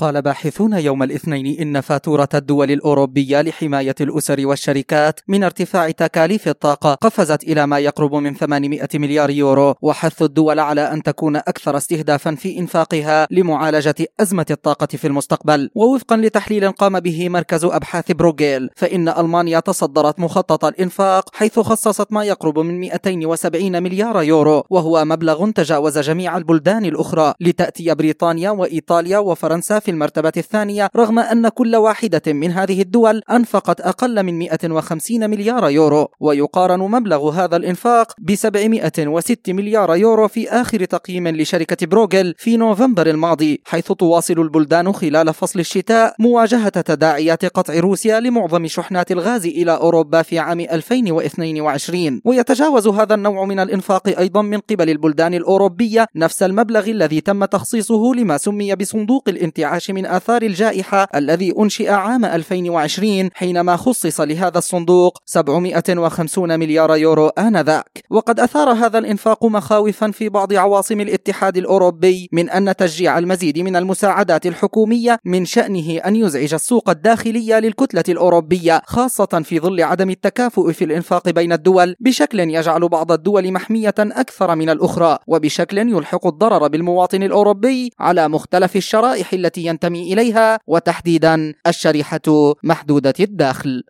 قال باحثون يوم الاثنين إن فاتورة الدول الأوروبية لحماية الأسر والشركات من ارتفاع تكاليف الطاقة قفزت إلى ما يقرب من 800 مليار يورو وحث الدول على أن تكون أكثر استهدافا في إنفاقها لمعالجة أزمة الطاقة في المستقبل. ووفقا لتحليل قام به مركز أبحاث بروغيل فإن ألمانيا تصدرت مخطط الإنفاق حيث خصصت ما يقرب من 270 مليار يورو وهو مبلغ تجاوز جميع البلدان الأخرى لتأتي بريطانيا وإيطاليا وفرنسا في المرتبة الثانية رغم أن كل واحدة من هذه الدول أنفقت أقل من 150 مليار يورو ويقارن مبلغ هذا الإنفاق ب 706 مليار يورو في آخر تقييم لشركة بروغل في نوفمبر الماضي حيث تواصل البلدان خلال فصل الشتاء مواجهة تداعيات قطع روسيا لمعظم شحنات الغاز إلى أوروبا في عام 2022 ويتجاوز هذا النوع من الإنفاق أيضا من قبل البلدان الأوروبية نفس المبلغ الذي تم تخصيصه لما سمي بصندوق الانتعاش من آثار الجائحة الذي أنشئ عام 2020 حينما خصص لهذا الصندوق 750 مليار يورو آنذاك. وقد أثار هذا الإنفاق مخاوفا في بعض عواصم الاتحاد الأوروبي من أن تشجيع المزيد من المساعدات الحكومية من شأنه أن يزعج السوق الداخلية للكتلة الأوروبية خاصة في ظل عدم التكافؤ في الإنفاق بين الدول بشكل يجعل بعض الدول محمية أكثر من الأخرى وبشكل يلحق الضرر بالمواطن الأوروبي على مختلف الشرائح التي ينتمي إليها وتحديدا الشريحة محدودة الدخل